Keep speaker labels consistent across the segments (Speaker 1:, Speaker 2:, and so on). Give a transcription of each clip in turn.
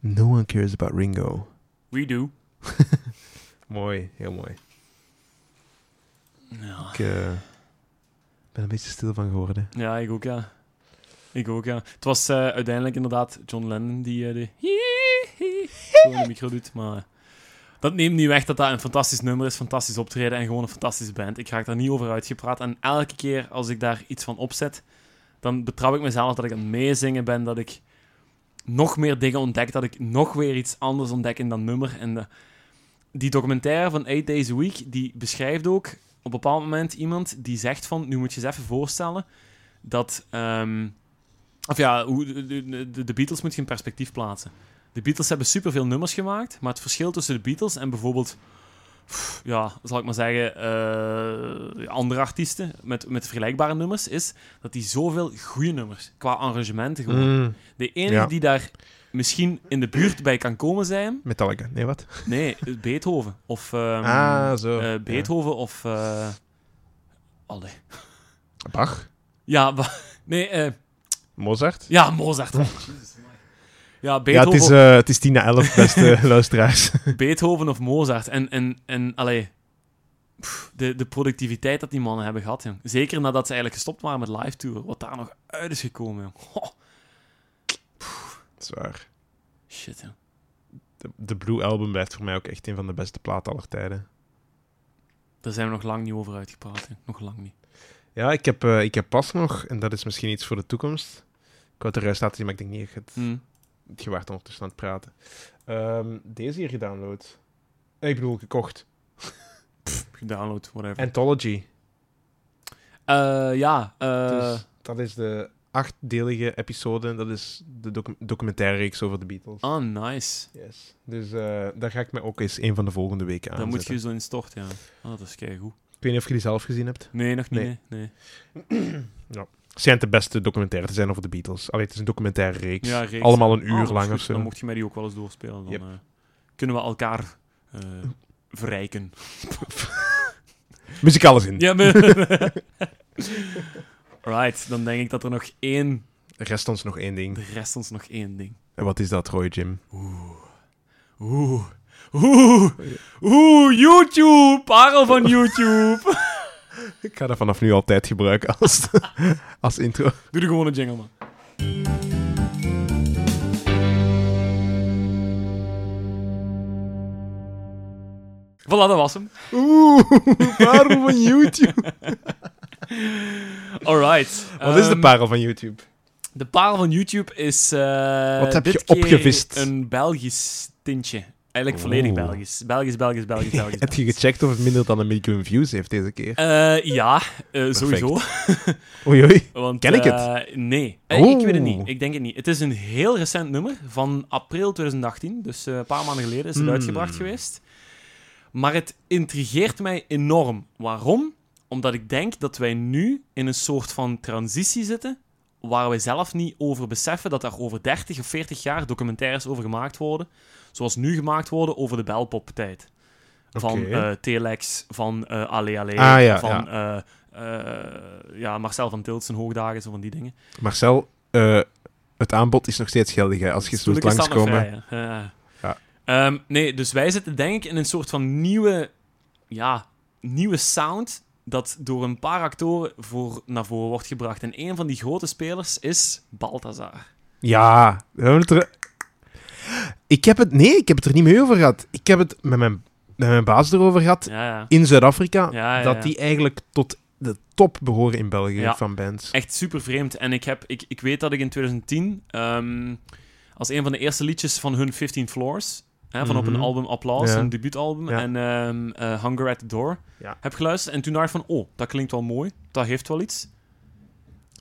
Speaker 1: No one cares about Ringo.
Speaker 2: We do.
Speaker 1: Mooi, heel mooi.
Speaker 2: Ja.
Speaker 1: Ik eh, ben een beetje stil van geworden.
Speaker 2: ja, ik ook, ja. Ik ook, ja. Het was eh, uiteindelijk inderdaad John Lennon die eh, de de micro doet, maar... Dat neemt niet weg dat dat een fantastisch nummer is, fantastisch optreden en gewoon een fantastische band. Ik raak daar niet over uitgepraat. En elke keer als ik daar iets van opzet, dan betrap ik mezelf dat ik aan het meezingen ben, dat ik nog meer dingen ontdek, dat ik nog weer iets anders ontdek in dat nummer. En de- die documentaire van 8 Days a Week, die beschrijft ook op een bepaald moment iemand die zegt van, nu moet je eens even voorstellen, dat... ehm, of ja, hoe, de, de- de, Beatles moet je in perspectief plaatsen. De Beatles hebben superveel nummers gemaakt, maar het verschil tussen de Beatles en bijvoorbeeld, ja, zal ik maar zeggen, eh, andere artiesten met, met vergelijkbare nummers, is dat die zoveel goede nummers, qua arrangementen gewoon.
Speaker 1: Mm,
Speaker 2: De enige
Speaker 1: Ja.
Speaker 2: die daar misschien in de buurt bij kan komen zijn,
Speaker 1: Metallica. Nee, wat?
Speaker 2: nee, Beethoven. Of ehm,
Speaker 1: ah, zo.
Speaker 2: eh,
Speaker 1: Ja.
Speaker 2: Beethoven of... eh allee.
Speaker 1: Bach.
Speaker 2: Ja, nee,
Speaker 1: Mozart.
Speaker 2: ja, Mozart. Ja,
Speaker 1: Ja,
Speaker 2: Beethoven,
Speaker 1: het is, eh, het is 10 na 11, beste luisteraars.
Speaker 2: Beethoven of Mozart. En, en, en allee, pff, de, de productiviteit dat die mannen hebben gehad. Jong. Zeker nadat ze eigenlijk gestopt waren met live tour. Wat daar nog uit is gekomen. Jong.
Speaker 1: Zwaar.
Speaker 2: shit, jong.
Speaker 1: De, de Blue Album blijft voor mij ook echt een van de beste platen aller tijden.
Speaker 2: Daar zijn we nog lang niet over uitgepraat. jong. Nog lang niet.
Speaker 1: Ja, ik heb, eh, ik heb pas nog, en dat is misschien iets voor de toekomst. Ik wou het eruit laten zien, maar ik denk niet dat je het,
Speaker 2: Hm.
Speaker 1: Je waart ondertussen aan het praten. Ehm, deze hier gedownload. Eh, Ik bedoel, gekocht.
Speaker 2: Gedownload, whatever.
Speaker 1: Anthology.
Speaker 2: Eh, ja, eh,
Speaker 1: Dus dat is de achtdelige episode. Dat is de docu documentaire reeks over de Beatles.
Speaker 2: oh, nice.
Speaker 1: Yes. Dus daar ga ik mij ook eens een van de volgende weken aan
Speaker 2: Daar moet je zo in storten, ja. Oh, dat is keigoed.
Speaker 1: Ik weet niet of je die zelf gezien hebt.
Speaker 2: Nee, nog niet,
Speaker 1: Nee.
Speaker 2: nee. nee.
Speaker 1: Het zijn de beste documentaires te zijn over de Beatles. Allee, het is een documentaire reeks.
Speaker 2: Ja, reeks,
Speaker 1: Allemaal een uur
Speaker 2: Oh,
Speaker 1: lang of zo.
Speaker 2: Dan mocht je mij die ook wel eens doorspelen. Dan
Speaker 1: Yep.
Speaker 2: eh, kunnen we elkaar eh, verrijken.
Speaker 1: Muzikale zin.
Speaker 2: Ja, right, dan denk ik dat er nog één...
Speaker 1: Er rest ons nog één ding.
Speaker 2: Er rest ons nog één ding.
Speaker 1: En wat is dat, Roy Jim?
Speaker 2: Oeh. Oeh. Oeh. Oeh, YouTube. Parel van YouTube.
Speaker 1: Ik ga dat vanaf nu altijd gebruiken als, als intro.
Speaker 2: Doe er gewoon een jingle, man. Voilà, dat was hem.
Speaker 1: Oeh, parel van YouTube.
Speaker 2: Alright.
Speaker 1: Wat is de
Speaker 2: Ehm,
Speaker 1: parel van YouTube?
Speaker 2: De parel van YouTube is. eh,
Speaker 1: Wat heb je opgevist?
Speaker 2: Een Belgisch tintje. Eigenlijk volledig
Speaker 1: Oeh.
Speaker 2: Belgisch. Belgisch, Belgisch, Belgisch, Belgisch.
Speaker 1: Heb je gecheckt of het minder dan een miljoen views heeft deze keer?
Speaker 2: Eh, ja, eh, sowieso.
Speaker 1: Oei, oei.
Speaker 2: Want,
Speaker 1: Ken ik het?
Speaker 2: eh, nee, Eh, ik weet het niet. Ik denk het niet. Het is een heel recent nummer van april 2018. Dus eh, een paar maanden geleden is het
Speaker 1: Hmm.
Speaker 2: uitgebracht geweest. Maar het intrigeert mij enorm. Waarom? Omdat ik denk dat wij nu in een soort van transitie zitten. Waar wij zelf niet over beseffen dat er over 30 of 40 jaar documentaires over gemaakt worden. Zoals nu gemaakt worden over de belpop-tijd. Van
Speaker 1: Oké.
Speaker 2: eh, Telex, van eh Allee Allee,
Speaker 1: Ah, ja,
Speaker 2: van eh, eh, ja, Marcel van Tiltsen hoogdagen, zo van die dingen.
Speaker 1: Marcel, het aanbod is nog steeds geldig hè, als je zo langskomen.
Speaker 2: vrij. Ja.
Speaker 1: Ja.
Speaker 2: Ehm, nee, dus wij zitten denk ik in een soort van nieuwe, ja, nieuwe sound dat door een paar actoren voor, naar voren wordt gebracht. En een van die grote spelers is Balthazar.
Speaker 1: Ja, we hebben het er... Ik heb het... Nee, ik heb het er niet mee over gehad. Ik heb het met mijn, met mijn baas erover gehad
Speaker 2: Ja, ja.
Speaker 1: in Zuid-Afrika.
Speaker 2: Ja,
Speaker 1: dat die eigenlijk tot de top behoren in België van bands.
Speaker 2: Echt super vreemd. En ik, heb, ik, ik weet dat ik in 2010 ehm, als een van de eerste liedjes van hun 15 Floors, hè, van op een
Speaker 1: Mhm.
Speaker 2: album Applaus,
Speaker 1: Ja.
Speaker 2: een debuutalbum,
Speaker 1: Ja.
Speaker 2: en ehm, eh, Hunger at the Door,
Speaker 1: Ja.
Speaker 2: heb geluisterd. En toen dacht ik van, oh, dat klinkt wel mooi, dat heeft wel iets.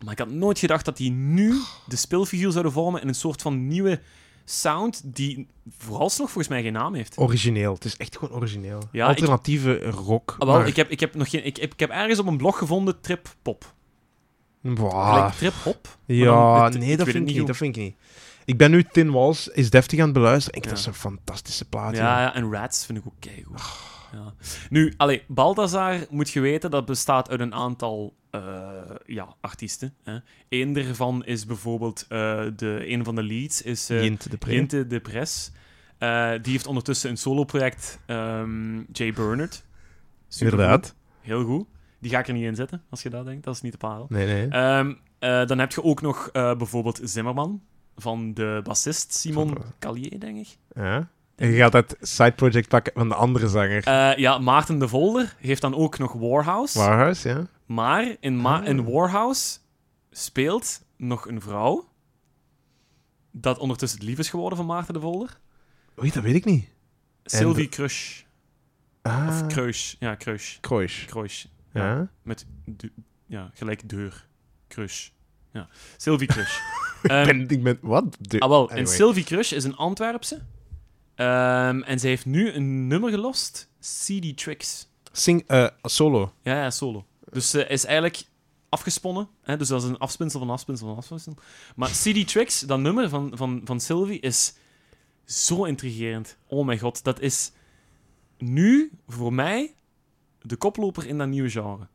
Speaker 2: Maar ik had nooit gedacht dat die nu de speelfiguur zouden vormen in een soort van nieuwe sound die vooralsnog volgens mij geen naam heeft.
Speaker 1: Origineel. Het is echt gewoon origineel.
Speaker 2: Ja,
Speaker 1: Alternatieve rock.
Speaker 2: Ah, wel,
Speaker 1: maar-
Speaker 2: ik, heb, ik, heb nog geen, ik, heb, ik heb ergens op een blog gevonden trip-pop.
Speaker 1: Wauw.
Speaker 2: Lijkt trip-hop? maar
Speaker 1: Ja,
Speaker 2: dan- het-
Speaker 1: nee, dat vind ik niet. Dat vind ik niet. Ik ben nu Tin Walls is deftig aan het beluisteren. Ik,
Speaker 2: Ja.
Speaker 1: Dat is een fantastische plaat.
Speaker 2: Ja, ja, en Rats vind ik ook keigoed. Ja. Nu, allee, Balthazar moet je weten, dat bestaat uit een aantal eh, ja, artiesten. Hè. Eén daarvan is bijvoorbeeld eh, de, een van de leads, is uh,
Speaker 1: Jinte de Pre.
Speaker 2: Jinte de Pres. Die heeft ondertussen een solo-project, ehm, Jay Bernard.
Speaker 1: Inderdaad.
Speaker 2: Heel goed. Die ga ik er niet in zetten, als je dat denkt. Dat is niet de parel.
Speaker 1: Nee, nee.
Speaker 2: Ehm, eh, dan heb je ook nog bijvoorbeeld Zimmerman, van de bassist Simon Callier, denk ik.
Speaker 1: ja. En je gaat dat side project pakken van de andere zanger.
Speaker 2: Eh, ja, Maarten de Volder heeft dan ook nog Warhouse.
Speaker 1: Warhouse, ja.
Speaker 2: Maar in, Ma
Speaker 1: Ah.
Speaker 2: in Warhouse speelt nog een vrouw. Dat ondertussen het lief is geworden van Maarten de Volder.
Speaker 1: Oei, dat weet ik niet.
Speaker 2: Sylvie Crush.
Speaker 1: Ah,
Speaker 2: Of Kruis. Ja, Kruis.
Speaker 1: Kroos.
Speaker 2: Kruis.
Speaker 1: Ja.
Speaker 2: Met de, ja, gelijk deur. Crush. Ja. Sylvie Crush. Ehm,
Speaker 1: ben, ik ben... Wat? De-
Speaker 2: ah, wel, en. Sylvie Crush is een Antwerpse. Ehm, en ze heeft nu een nummer gelost. CD Tricks.
Speaker 1: Sing... eh, solo.
Speaker 2: Ja, ja, solo. Dus ze is eigenlijk afgesponnen. Hè? Dus dat is een afspinsel van afspinsel van afspinsel. Maar CD Tricks, dat nummer van, van, van Sylvie, is zo intrigerend. Oh mijn god, dat is nu voor mij de koploper in dat nieuwe genre.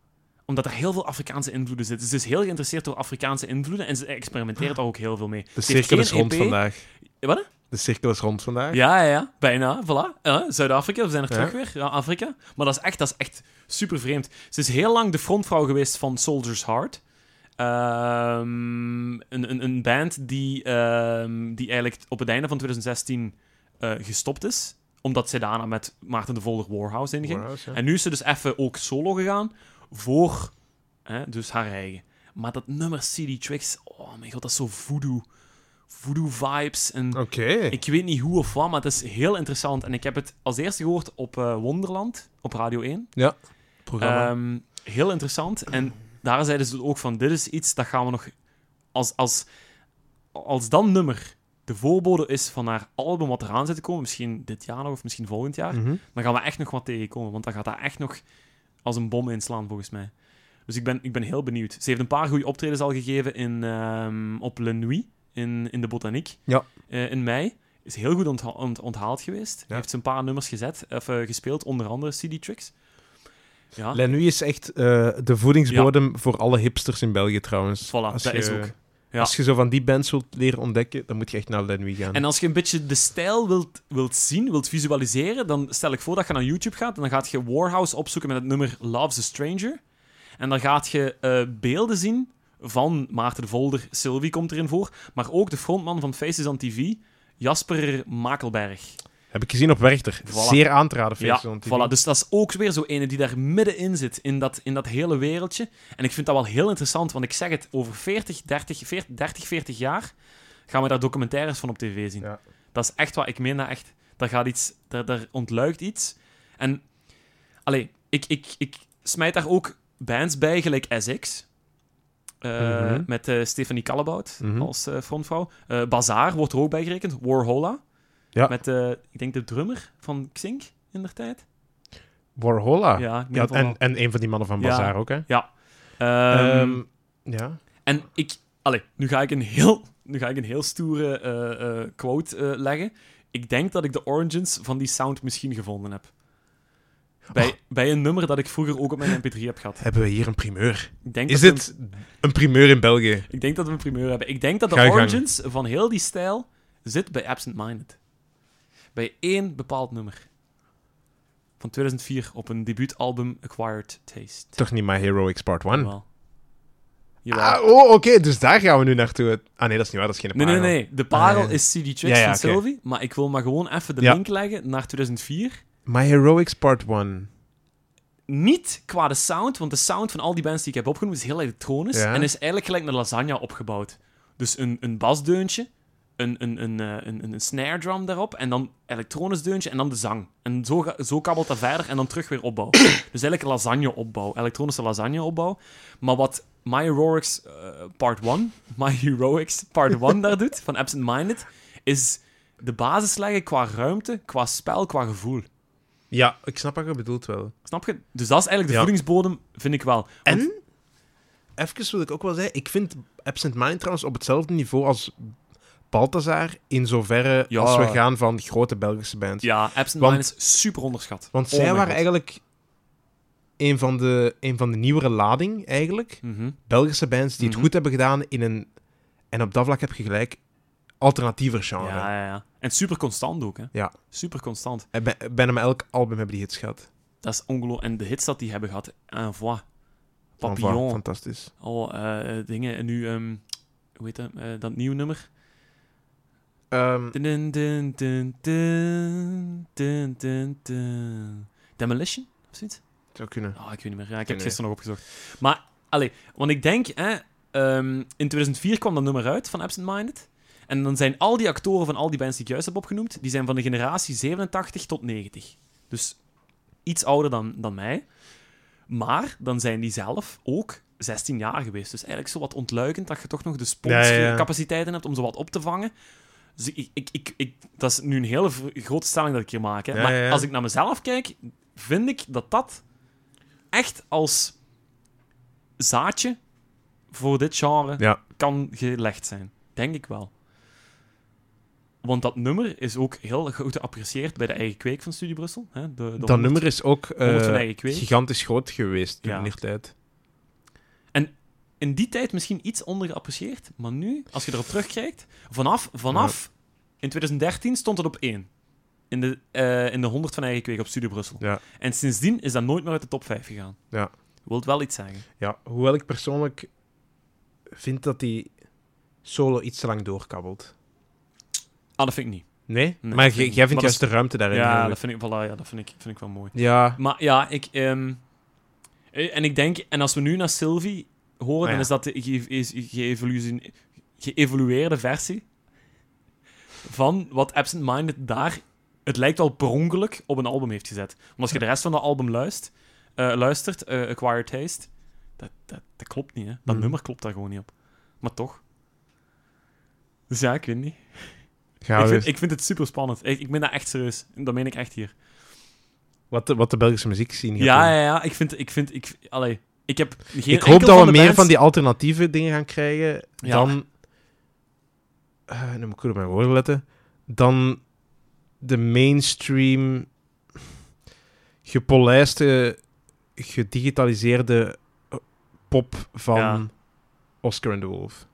Speaker 2: Omdat er heel veel Afrikaanse invloeden zitten. Ze is heel geïnteresseerd door Afrikaanse invloeden en ze experimenteert daar ook heel veel mee.
Speaker 1: De
Speaker 2: Ze
Speaker 1: cirkel is rond
Speaker 2: EP.
Speaker 1: vandaag.
Speaker 2: Wat?
Speaker 1: De cirkel is rond vandaag.
Speaker 2: Ja, ja, ja, bijna. Voilà. Ja, Zuid-Afrika, we zijn er
Speaker 1: Ja.
Speaker 2: terug weer. Ja, Afrika. Maar dat is echt, dat is echt super vreemd. Ze is heel lang de frontvrouw geweest van Soldier's Heart. Ehm, een, een, een band die, ehm, die eigenlijk op het einde van 2016 eh, gestopt is. Omdat zij daarna met Maarten de Volder Warhouse inging.
Speaker 1: Warhouse, ja.
Speaker 2: En nu is ze dus even ook solo gegaan voor hè, dus haar eigen. Maar dat nummer CD Tricks, oh mijn god, dat is zo voodoo. Voodoo vibes en... Ik weet niet hoe of wat, maar het is heel interessant. En ik heb het als eerste gehoord op eh, Wonderland, op Radio 1.
Speaker 1: Programma.
Speaker 2: Ehm, heel interessant. En daar zeiden ze ook van, dit is iets dat gaan we nog... Als, als, als dat nummer de voorbode is van haar album wat eraan zit te komen, misschien dit jaar nog of misschien volgend jaar,
Speaker 1: Mhm.
Speaker 2: dan gaan we echt nog wat tegenkomen. Want dan gaat dat echt nog als een bom inslaan, volgens mij. Dus ik ben, ik ben heel benieuwd. Ze heeft een paar goede optredens al gegeven in, ehm, op Le Nuit, in, in de Botaniek,
Speaker 1: Ja.
Speaker 2: eh, in mei. Is heel goed ontha- ont- onthaald geweest.
Speaker 1: Ja.
Speaker 2: Heeft ze een paar nummers gezet, of, eh, gespeeld, onder andere CD Tricks. Ja,
Speaker 1: is echt eh, de voedingsbodem voor alle hipsters in België trouwens.
Speaker 2: voilà,
Speaker 1: Als
Speaker 2: dat
Speaker 1: je,
Speaker 2: is ook. Ja.
Speaker 1: Als je zo van die bands wilt leren ontdekken, dan moet je echt naar Lenui gaan.
Speaker 2: En als je een beetje de stijl wilt, wilt zien, wilt visualiseren, dan stel ik voor dat je naar YouTube gaat en dan gaat je Warhouse opzoeken met het nummer Love's a Stranger. En dan gaat je eh, beelden zien van Maarten de Volder, Sylvie komt erin voor, maar ook de frontman van Faces on TV, Jasper Makelberg.
Speaker 1: Heb ik gezien op Werchter.
Speaker 2: Voilà.
Speaker 1: Zeer aan te raden.
Speaker 2: Ja, voilà. Dus dat is ook weer zo ene die daar middenin zit, in dat, in dat hele wereldje. En ik vind dat wel heel interessant, want ik zeg het, over 40, 30, 40, 30, 40 jaar gaan we daar documentaires van op tv zien.
Speaker 1: Ja.
Speaker 2: Dat is echt wat, ik meen dat echt. Daar gaat iets, daar, daar ontluikt iets. En, allee, ik, ik, ik smijt daar ook bands bij, gelijk SX. eh,
Speaker 1: Mhm.
Speaker 2: Met eh, Stephanie Callebout
Speaker 1: Mhm.
Speaker 2: als eh, frontvrouw. Bazaar wordt er ook bij gerekend. Warhola.
Speaker 1: Ja.
Speaker 2: Met, eh, ik denk, de drummer van Xink in der tijd.
Speaker 1: Warhola.
Speaker 2: Ja,
Speaker 1: en,
Speaker 2: wel.
Speaker 1: en een van die mannen van
Speaker 2: Ja.
Speaker 1: Bazaar ook, hè?
Speaker 2: Ja. Ehm,
Speaker 1: Ehm, ja.
Speaker 2: En ik... Allee, nu ga ik een heel, nu ga ik een heel stoere eh, eh, quote leggen. Ik denk dat ik de origins van die sound misschien gevonden heb. Bij,
Speaker 1: Oh.
Speaker 2: bij een nummer dat ik vroeger ook op mijn mp3 heb gehad.
Speaker 1: Hebben we hier een primeur?
Speaker 2: Ik denk
Speaker 1: Is
Speaker 2: dat we
Speaker 1: het een primeur in België?
Speaker 2: een- ik denk dat we een primeur hebben. Ik denk dat de origins van heel die stijl zit bij Absent Minded. Bij één bepaald nummer. Van 2004 op een debuutalbum Acquired Taste.
Speaker 1: Toch niet My Heroics Part 1?
Speaker 2: Jawel. Jawel.
Speaker 1: Ah, oh, oké, dus daar gaan we nu naartoe. Ah nee, dat is niet waar, dat is geen
Speaker 2: Nee, nee,
Speaker 1: parel.
Speaker 2: nee. De parel
Speaker 1: Ah,
Speaker 2: is CD Tricks
Speaker 1: Ja, ja,
Speaker 2: van. Sylvie. Maar ik wil maar gewoon even de
Speaker 1: Ja.
Speaker 2: link leggen naar 2004.
Speaker 1: My Heroics Part 1.
Speaker 2: Niet qua de sound, want de sound van al die bands die ik heb opgenomen is heel elektronisch.
Speaker 1: Ja.
Speaker 2: En is eigenlijk gelijk een lasagne opgebouwd. Dus een, een basdeuntje, een, een, een, eh, een, een, een snare drum daarop, en dan elektronisch deuntje en dan de zang. En zo, zo kabbelt dat verder en dan terug weer opbouw. dus eigenlijk een lasagne-opbouw, elektronische lasagne-opbouw. Maar wat My Heroics eh, Part 1, My Heroics Part 1 daar doet, van Absent Minded, is de basis leggen qua ruimte, qua spel, qua gevoel.
Speaker 1: Ja, ik snap wat je bedoelt wel.
Speaker 2: Snap je? Dus dat is eigenlijk de
Speaker 1: Ja.
Speaker 2: voedingsbodem, vind ik wel. Want-
Speaker 1: En, even wil ik ook wel zeggen, ik vind Absent Mind trouwens op hetzelfde niveau als Balthazar in zoverre
Speaker 2: Ja.
Speaker 1: als we gaan van grote Belgische bands.
Speaker 2: Ja, Absent
Speaker 1: Want-
Speaker 2: Mind is super onderschat.
Speaker 1: Want
Speaker 2: Oh
Speaker 1: zij waren
Speaker 2: God.
Speaker 1: eigenlijk een van, de, een van de nieuwere lading, eigenlijk.
Speaker 2: Mhm.
Speaker 1: Belgische bands die
Speaker 2: Mhm.
Speaker 1: het goed hebben gedaan in een... En op dat vlak heb je gelijk, alternatiever genre.
Speaker 2: Ja, ja, ja. En super constant ook, hè.
Speaker 1: Ja.
Speaker 2: Super constant.
Speaker 1: En bij- bijna met elk album hebben die hits gehad.
Speaker 2: Dat is ongelooflijk. En de hits dat die hebben gehad, Un Voix, Papillon,
Speaker 1: Fantastisch.
Speaker 2: oh, eh, eh, dingen. En nu, ehm, hoe heet dat, eh, dat nieuwe nummer?
Speaker 1: Ehm,
Speaker 2: Dun, dun, dun, dun, dun, dun, dun, dun. Demolition? Of zoiets?
Speaker 1: zou kunnen.
Speaker 2: Oh, ik weet niet meer. Ja, ik heb het gisteren nog opgezocht. Maar, allee, want ik denk, hè, ehm, in 2004 kwam dat nummer uit van Absent Minded. En dan zijn al die actoren van al die bands die ik juist heb opgenoemd, die zijn van de generatie 87 tot 90. Dus iets ouder dan, dan mij. Maar dan zijn die zelf ook 16 jaar geweest. Dus eigenlijk zo wat ontluikend dat je toch nog de
Speaker 1: ja, ja.
Speaker 2: sponscapaciteiten hebt om zo wat op te vangen. Dus ik, ik, ik, ik, dat is nu een hele grote stelling dat ik hier maak. Hè.
Speaker 1: Ja,
Speaker 2: maar
Speaker 1: ja, ja.
Speaker 2: als ik naar mezelf kijk, vind ik dat dat echt als zaadje voor dit genre kan gelegd zijn. Denk ik wel. Want dat nummer is ook heel goed geapprecieerd bij de eigen kweek van Studie Brussel. Hè? De, de
Speaker 1: Dat
Speaker 2: 100
Speaker 1: nummer is ook eh,
Speaker 2: 100 van eigen kweek.
Speaker 1: gigantisch groot geweest in die tijd.
Speaker 2: In die tijd misschien iets ondergeapprecieerd, maar nu, als je erop terugkijkt, vanaf, vanaf in 2013 stond het op 1. In de, eh, in de 100 van eigen kweek op Studie Brussel.
Speaker 1: Ja.
Speaker 2: En sindsdien is dat nooit meer uit de top 5 gegaan.
Speaker 1: Ja.
Speaker 2: Wilt wel iets zeggen.
Speaker 1: Ja, hoewel ik persoonlijk vind dat die solo iets te lang doorkabbelt.
Speaker 2: Ah, dat vind ik niet.
Speaker 1: Nee?
Speaker 2: Nee,
Speaker 1: maar jij vindt
Speaker 2: Maar
Speaker 1: juist de ruimte daarin.
Speaker 2: Ja, dat vind ik, voilà, ja, dat vind ik, vind ik wel mooi.
Speaker 1: Ja,
Speaker 2: Maar ja, ik... ehm, eh, en ik denk, en als we nu naar Sylvie horen,
Speaker 1: Ah, ja.
Speaker 2: dan is dat de ge- is geëvolue- geëvolueerde versie van wat Absent Minded daar, het lijkt wel per ongeluk, op een album heeft gezet. Want als je de rest van dat album luistert, eh, luistert eh, Acquired Taste, dat, dat, dat klopt niet, hè. Dat
Speaker 1: Mhm.
Speaker 2: nummer klopt daar gewoon niet op. Maar toch. Dus ja, ik weet niet.
Speaker 1: gaan
Speaker 2: ik, vind, ik vind het super spannend. Ik, ik ben dat echt serieus. Dat meen ik echt hier.
Speaker 1: wat, de, wat de Belgische muziek zien
Speaker 2: Ja, ja, ja. Ik vind... Ik, vind, ik, allee, ik heb geen
Speaker 1: Ik hoop dat we
Speaker 2: de
Speaker 1: meer
Speaker 2: bands-
Speaker 1: van die alternatieve dingen gaan krijgen
Speaker 2: Ja.
Speaker 1: dan... eh nu moet ik goed op mijn woorden letten. Dan de mainstream gepolijste, gedigitaliseerde pop van
Speaker 2: Ja.
Speaker 1: Oscar and the Wolf.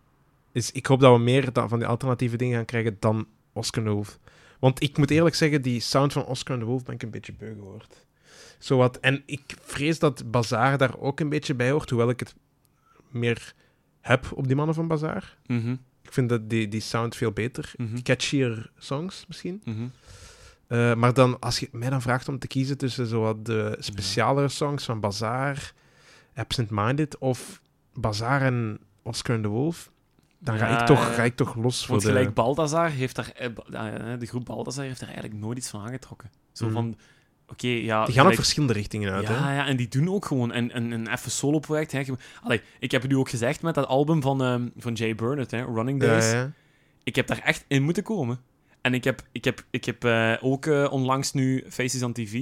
Speaker 1: Dus ik hoop dat we meer van die alternatieve dingen gaan krijgen dan Oscar and the Wolf. Want ik moet eerlijk zeggen, die sound van Oscar and the Wolf ben ik een beetje beu geworden. Zowat, en ik vrees dat Bazaar daar ook een beetje bij hoort, hoewel ik het meer heb op die mannen van Bazaar.
Speaker 2: Mhm,
Speaker 1: Ik vind dat die, die sound veel beter.
Speaker 2: mhm,
Speaker 1: Catchier songs misschien.
Speaker 2: mhm.
Speaker 1: Eh, maar dan, als je mij dan vraagt om te kiezen tussen zowat de specialere songs van Bazaar, Absent Minded of Bazaar en Oscar and the Wolf, dan ga,
Speaker 2: Ja,
Speaker 1: ik toch, ga ik toch los voor
Speaker 2: Want
Speaker 1: de...
Speaker 2: gelijk Balthazar heeft daar... eh, eh, de groep Balthazar heeft daar eigenlijk nooit iets van aangetrokken. Zo van... Oké, ja...
Speaker 1: Die gaan ook
Speaker 2: gelijk-
Speaker 1: verschillende richtingen uit, hè?
Speaker 2: ja, ja, en die doen ook gewoon een, een, een even solo-project. ik heb het nu ook gezegd met dat album van, ehm, van Jay Burnett, hè, Running
Speaker 1: Ja,
Speaker 2: Days.
Speaker 1: ja.
Speaker 2: Ik heb daar echt in moeten komen. En ik heb, ik heb, ik heb eh, ook eh, onlangs nu Faces on TV,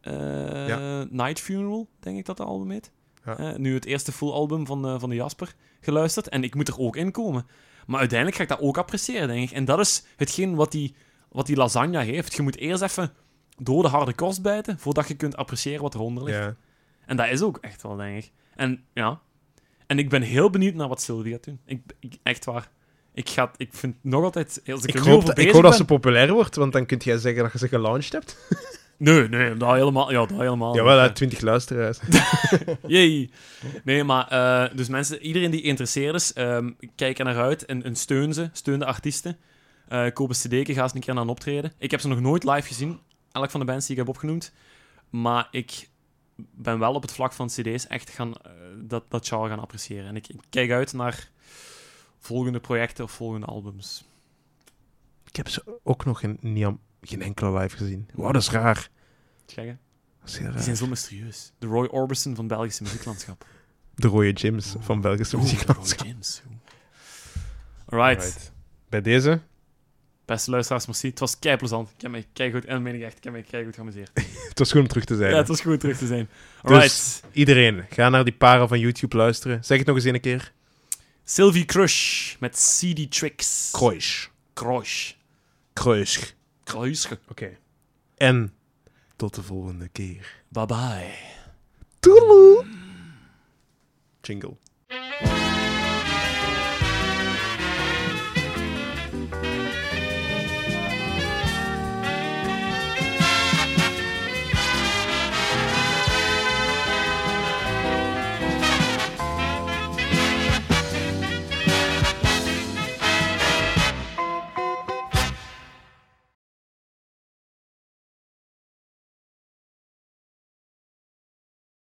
Speaker 2: eh,
Speaker 1: Ja.
Speaker 2: Night Funeral, denk ik dat de album heet.
Speaker 1: Ja.
Speaker 2: Nu het eerste full album van, van de Jasper geluisterd. En ik moet er ook in komen. Maar uiteindelijk ga ik dat ook appreciëren, denk ik. En dat is hetgeen wat die, wat die lasagne heeft. Je moet eerst even door de harde kost bijten, voordat je kunt appreciëren wat eronder ligt.
Speaker 1: Ja.
Speaker 2: En dat is ook echt wel, denk ik. En ja. En ik ben heel benieuwd naar wat Sylvie gaat doen. Ik, ik, echt waar. Ik, ga, ik vind nog altijd... Als ik,
Speaker 1: Ik, hoop, dat- ik hoop dat ze populair wordt, want dan kun jij zeggen dat je ze gelaunched hebt.
Speaker 2: Nee, nee, dat helemaal. Ja, dat helemaal.
Speaker 1: Jawel, uit 20 luisteraars.
Speaker 2: Jee. Nee, maar eh, dus mensen, iedereen die geïnteresseerd is, ehm, kijk er naar uit en, en steun ze, steun de artiesten. Eh koop een cd'tje, ga eens een keer naar een optreden. Ik heb ze nog nooit live gezien, elk van de bands die ik heb opgenoemd. Maar ik ben wel op het vlak van cd's echt gaan, eh, dat, dat genre gaan appreciëren. En ik, ik kijk uit naar volgende projecten of volgende albums.
Speaker 1: Ik heb ze ook nog geen, niet geen enkele live gezien. Wauw, dat is raar.
Speaker 2: Kijk, hè.
Speaker 1: Dat is heel
Speaker 2: die
Speaker 1: raar.
Speaker 2: zijn zo mysterieus. De Roy Orbison van het Belgische muzieklandschap.
Speaker 1: De rode Jims van Belgische muzieklandschap.
Speaker 2: Roy James. oeh. Alright.
Speaker 1: Right. Bij deze,
Speaker 2: Beste luisteraars, merci. Het was kei plezant. Ik heb me kei goed, en meen ik echt, ik heb me kei goed geamuseerd.
Speaker 1: het was goed om terug te zijn.
Speaker 2: Ja, het was goed terug te zijn. Alright.
Speaker 1: Dus iedereen, ga naar die para van YouTube luisteren. Zeg het nog eens een keer.
Speaker 2: Sylvie Crush met CD Tricks.
Speaker 1: Kroisch.
Speaker 2: Kruis.
Speaker 1: Kruisg.
Speaker 2: Kruisje.
Speaker 1: Oké. En tot de volgende keer.
Speaker 2: Bye bye.
Speaker 1: Toedeloe. Jingle.